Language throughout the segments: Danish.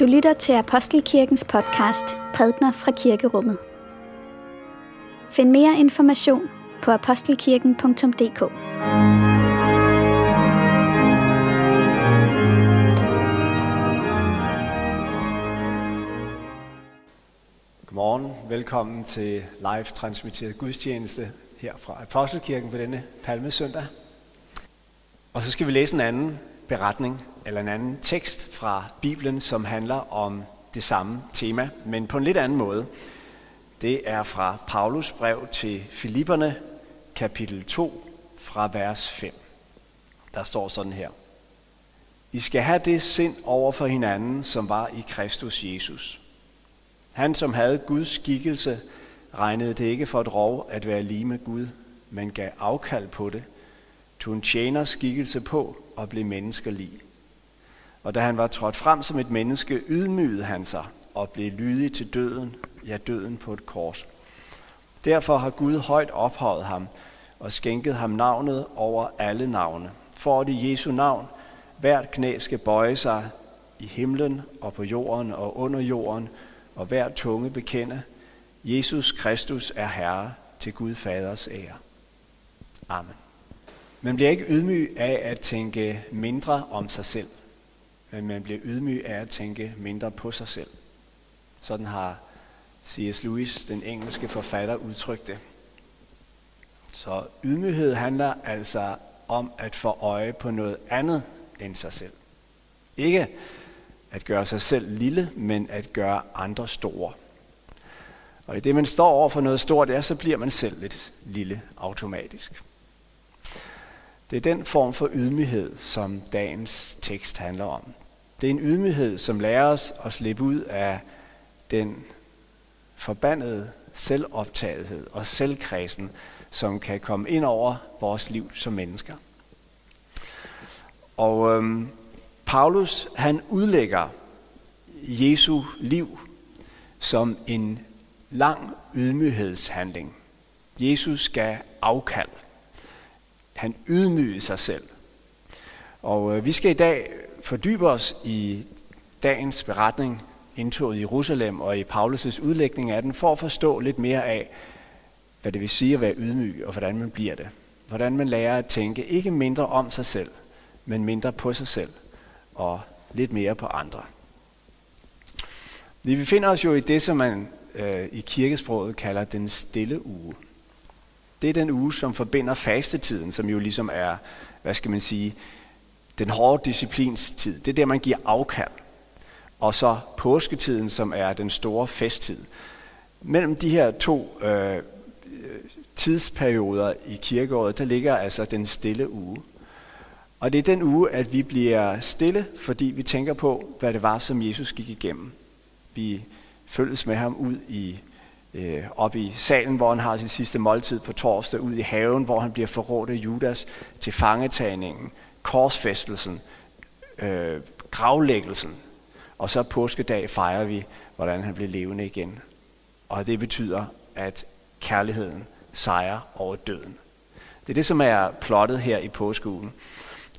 Du lytter til Apostelkirkens podcast Prædner fra Kirkerummet. Find mere information på apostelkirken.dk. Godmorgen. Velkommen til live transmitteret gudstjeneste her fra Apostelkirken på denne palmesøndag. Og så skal vi læse en anden beretning eller en anden tekst fra Bibelen, som handler om det samme tema, men på en lidt anden måde. Det er fra Paulus brev til Filipperne, kapitel 2, fra vers 5. Der står sådan her. I skal have det sind over for hinanden, som var i Kristus Jesus. Han, som havde Guds skikkelse, regnede det ikke for et rov at være lige med Gud, men gav afkald på det, tog en tjener skikkelse på og blev menneskelig. Og da han var trådt frem som et menneske, ydmygede han sig og blev lydig til døden, ja døden på et kors. Derfor har Gud højt ophøjet ham og skænket ham navnet over alle navne, for at i Jesu navn hvert knæ skal bøje sig i himlen og på jorden og under jorden, og hver tunge bekende, Jesus Kristus er Herre til Gud Faders ære. Amen. Man bliver ikke ydmyg af at tænke mindre om sig selv, men man bliver ydmyg af at tænke mindre på sig selv. Sådan har C.S. Lewis, den engelske forfatter, udtrykt det. Så ydmyghed handler altså om at få øje på noget andet end sig selv. Ikke at gøre sig selv lille, men at gøre andre store. Og i det, man står over for noget stort, ja, så bliver man selv lidt lille automatisk. Det er den form for ydmyghed, som dagens tekst handler om. Det er en ydmyghed, som lærer os at slippe ud af den forbandede selvoptagethed og selvkredsen, som kan komme ind over vores liv som mennesker. Og øhm, Paulus, han udlægger Jesu liv som en lang ydmyghedshandling. Jesus skal afkald. Han ydmygede sig selv. Og øh, vi skal i dag fordybe os i dagens beretning, indtoget i Jerusalem og i Paulus' udlægning af den, for at forstå lidt mere af, hvad det vil sige at være ydmyg, og hvordan man bliver det. Hvordan man lærer at tænke ikke mindre om sig selv, men mindre på sig selv, og lidt mere på andre. Vi befinder os jo i det, som man øh, i kirkesproget kalder den stille uge. Det er den uge, som forbinder fastetiden, som jo ligesom er, hvad skal man sige, den hårde disciplins tid. Det er der, man giver afkald. Og så påsketiden, som er den store festtid. Mellem de her to øh, tidsperioder i kirkeåret, der ligger altså den stille uge. Og det er den uge, at vi bliver stille, fordi vi tænker på, hvad det var, som Jesus gik igennem. Vi følges med ham ud i øh, op i salen, hvor han har sin sidste måltid på torsdag, ud i haven, hvor han bliver forrådt af Judas, til fangetagningen, korsfæstelsen, øh, gravlæggelsen, og så påskedag fejrer vi, hvordan han blev levende igen. Og det betyder, at kærligheden sejrer over døden. Det er det, som er plottet her i påskeugen.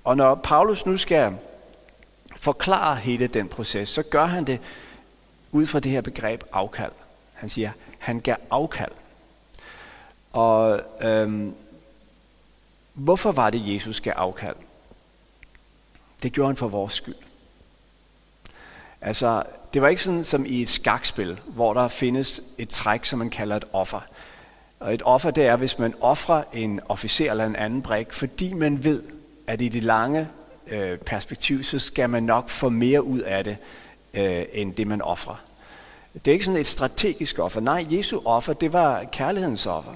Og når Paulus nu skal forklare hele den proces, så gør han det ud fra det her begreb afkald. Han siger, han gav afkald. Og øhm, hvorfor var det, Jesus gav afkald? Det gjorde han for vores skyld. Altså, det var ikke sådan som i et skakspil, hvor der findes et træk, som man kalder et offer. Og et offer, det er, hvis man offrer en officer eller en anden brik, fordi man ved, at i det lange øh, perspektiv, så skal man nok få mere ud af det, øh, end det man offrer. Det er ikke sådan et strategisk offer. Nej, Jesu offer, det var kærlighedens offer.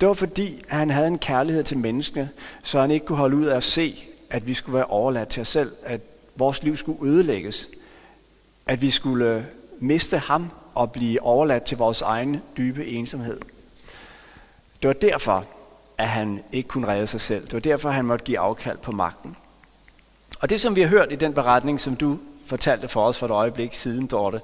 Det var fordi, han havde en kærlighed til menneskene, så han ikke kunne holde ud af at se, at vi skulle være overladt til os selv, at vores liv skulle ødelægges, at vi skulle miste ham og blive overladt til vores egen dybe ensomhed. Det var derfor, at han ikke kunne redde sig selv. Det var derfor, at han måtte give afkald på magten. Og det, som vi har hørt i den beretning, som du fortalte for os for et øjeblik siden, Dorte,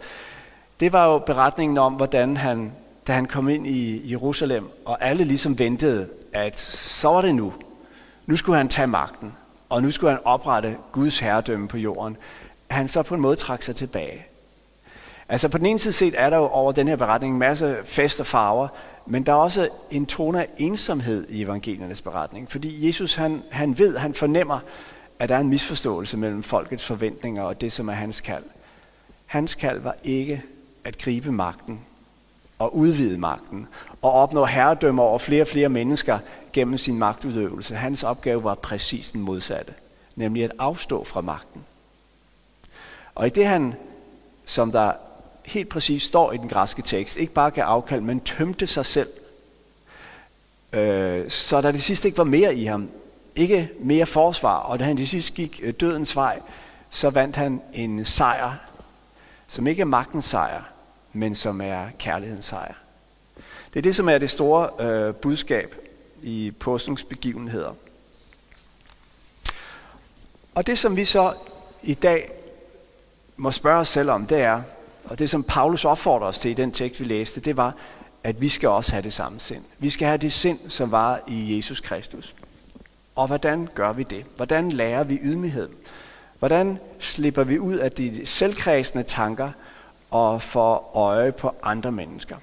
det var jo beretningen om, hvordan han, da han kom ind i Jerusalem, og alle ligesom ventede, at så var det nu. Nu skulle han tage magten, og nu skulle han oprette Guds herredømme på jorden. han så på en måde trak sig tilbage. Altså på den ene side set er der jo over den her beretning en masse fest og farver, men der er også en tone af ensomhed i evangeliernes beretning, fordi Jesus han, han ved, han fornemmer, at der er en misforståelse mellem folkets forventninger og det, som er hans kald. Hans kald var ikke at gribe magten og udvide magten og opnå herredømme over flere og flere mennesker gennem sin magtudøvelse. Hans opgave var præcis den modsatte, nemlig at afstå fra magten. Og i det han, som der helt præcis står i den græske tekst, ikke bare gav afkald, men tømte sig selv, øh, så der det sidste ikke var mere i ham, ikke mere forsvar, og da han til sidst gik øh, dødens vej, så vandt han en sejr, som ikke er magtens sejr, men som er kærlighedens sejr. Det er det, som er det store øh, budskab i påskens begivenheder. Og det, som vi så i dag må spørge os selv om, det er, og det som Paulus opfordrer os til i den tekst, vi læste, det var, at vi skal også have det samme sind. Vi skal have det sind, som var i Jesus Kristus. Og hvordan gør vi det? Hvordan lærer vi ydmyghed? Hvordan slipper vi ud af de selvkredsende tanker og får øje på andre mennesker?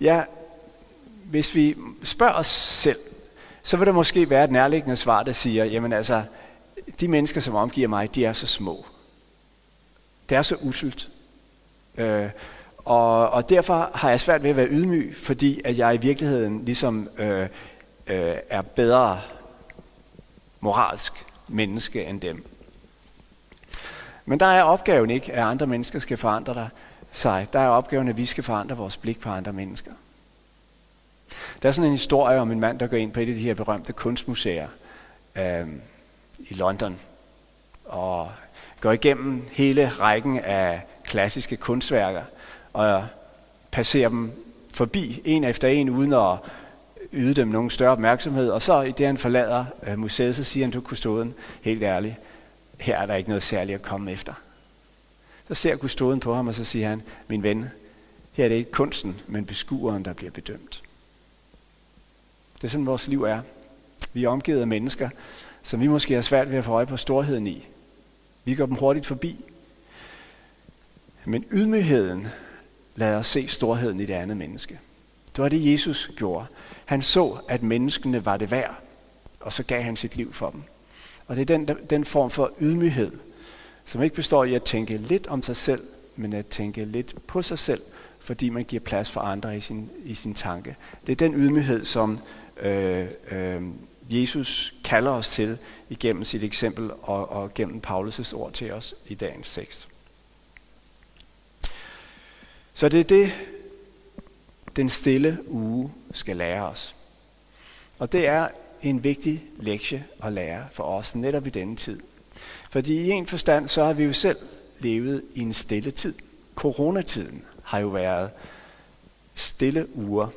Ja, hvis vi spørger os selv, så vil der måske være et nærliggende svar, der siger, jamen altså, de mennesker, som omgiver mig, de er så små. Det er så uselt. Øh, og, og derfor har jeg svært ved at være ydmyg, fordi at jeg i virkeligheden ligesom øh, øh, er bedre moralsk menneske end dem. Men der er opgaven ikke, at andre mennesker skal forandre dig sig. Der er opgaven, at vi skal forandre vores blik på andre mennesker. Der er sådan en historie om en mand, der går ind på et af de her berømte kunstmuseer øh, i London. Og går igennem hele rækken af klassiske kunstværker og passerer dem forbi en efter en, uden at yde dem nogen større opmærksomhed. Og så i det, han forlader øh, museet, så siger han til kustoden, helt ærligt, her er der ikke noget særligt at komme efter. Så ser kustoden på ham, og så siger han, min ven, her er det ikke kunsten, men beskueren, der bliver bedømt. Det er sådan, vores liv er. Vi er omgivet af mennesker, som vi måske har svært ved at få øje på storheden i. Vi går dem hurtigt forbi. Men ydmygheden lader os se storheden i det andet menneske. Det var det, Jesus gjorde. Han så, at menneskene var det værd, og så gav han sit liv for dem. Og det er den, den form for ydmyghed, som ikke består i at tænke lidt om sig selv, men at tænke lidt på sig selv, fordi man giver plads for andre i sin, i sin tanke. Det er den ydmyghed, som øh, øh, Jesus kalder os til igennem sit eksempel og, og gennem Paulus' ord til os i dagens tekst. Så det er det, den stille uge skal lære os. Og det er en vigtig lektie at lære for os netop i denne tid. Fordi i en forstand, så har vi jo selv levet i en stille tid. Coronatiden har jo været stille uger.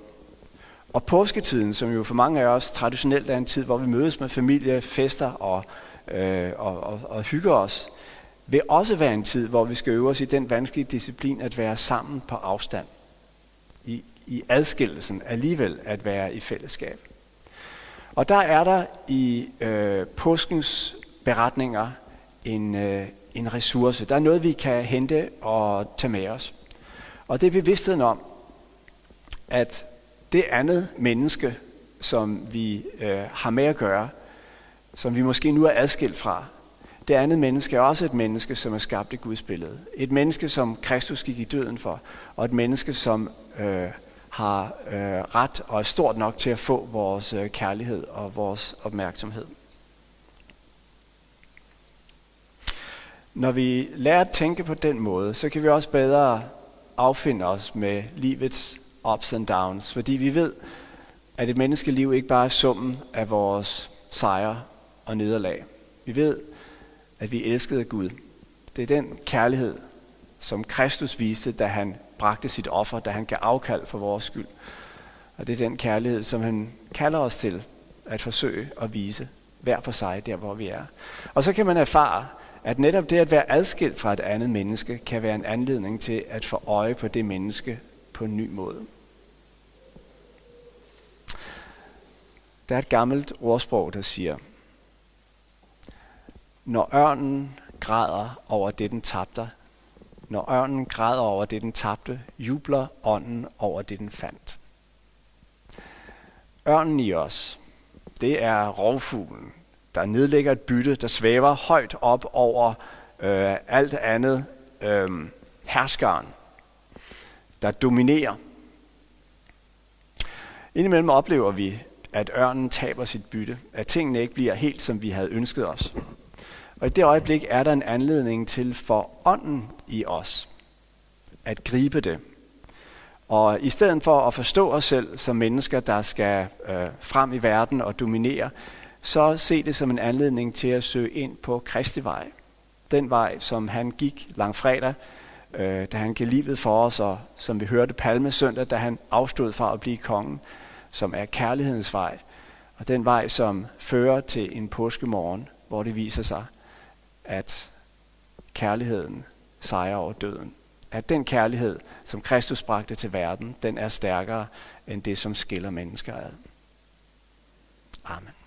Og påsketiden, som jo for mange af os traditionelt er en tid, hvor vi mødes med familie, fester og, øh, og, og, og hygger os, vil også være en tid, hvor vi skal øve os i den vanskelige disciplin at være sammen på afstand. I, i adskillelsen alligevel at være i fællesskab. Og der er der i øh, påskens beretninger en, øh, en ressource. Der er noget, vi kan hente og tage med os. Og det er bevidstheden om, at det andet menneske, som vi øh, har med at gøre, som vi måske nu er adskilt fra, det andet menneske er også et menneske, som er skabt i Guds billede. Et menneske, som Kristus gik i døden for, og et menneske, som øh, har øh, ret og er stort nok til at få vores øh, kærlighed og vores opmærksomhed. Når vi lærer at tænke på den måde, så kan vi også bedre affinde os med livets ups and downs, fordi vi ved, at et menneskeliv ikke bare er summen af vores sejre og nederlag. Vi ved, at vi elskede Gud. Det er den kærlighed, som Kristus viste, da han bragte sit offer, da han gav afkald for vores skyld. Og det er den kærlighed, som han kalder os til at forsøge at vise hver for sig, der hvor vi er. Og så kan man erfare, at netop det at være adskilt fra et andet menneske, kan være en anledning til at få øje på det menneske på en ny måde. Der er et gammelt ordsprog, der siger, når ørnen græder over det, den tabte, når ørnen græder over det, den tabte, jubler ånden over det, den fandt. Ørnen i os, det er rovfuglen, der nedlægger et bytte, der svæver højt op over øh, alt andet øh, herskeren, der dominerer. Indimellem oplever vi, at ørnen taber sit bytte, at tingene ikke bliver helt, som vi havde ønsket os. Og i det øjeblik er der en anledning til for ånden i os at gribe det. Og i stedet for at forstå os selv som mennesker, der skal øh, frem i verden og dominere, så se det som en anledning til at søge ind på Kristi vej. Den vej, som han gik langfredag, øh, da han gav livet for os, og som vi hørte Palme søndag, da han afstod fra at blive kongen, som er kærlighedens vej. Og den vej, som fører til en påskemorgen, hvor det viser sig, at kærligheden sejrer over døden. At den kærlighed, som Kristus bragte til verden, den er stærkere end det, som skiller mennesker ad. Amen.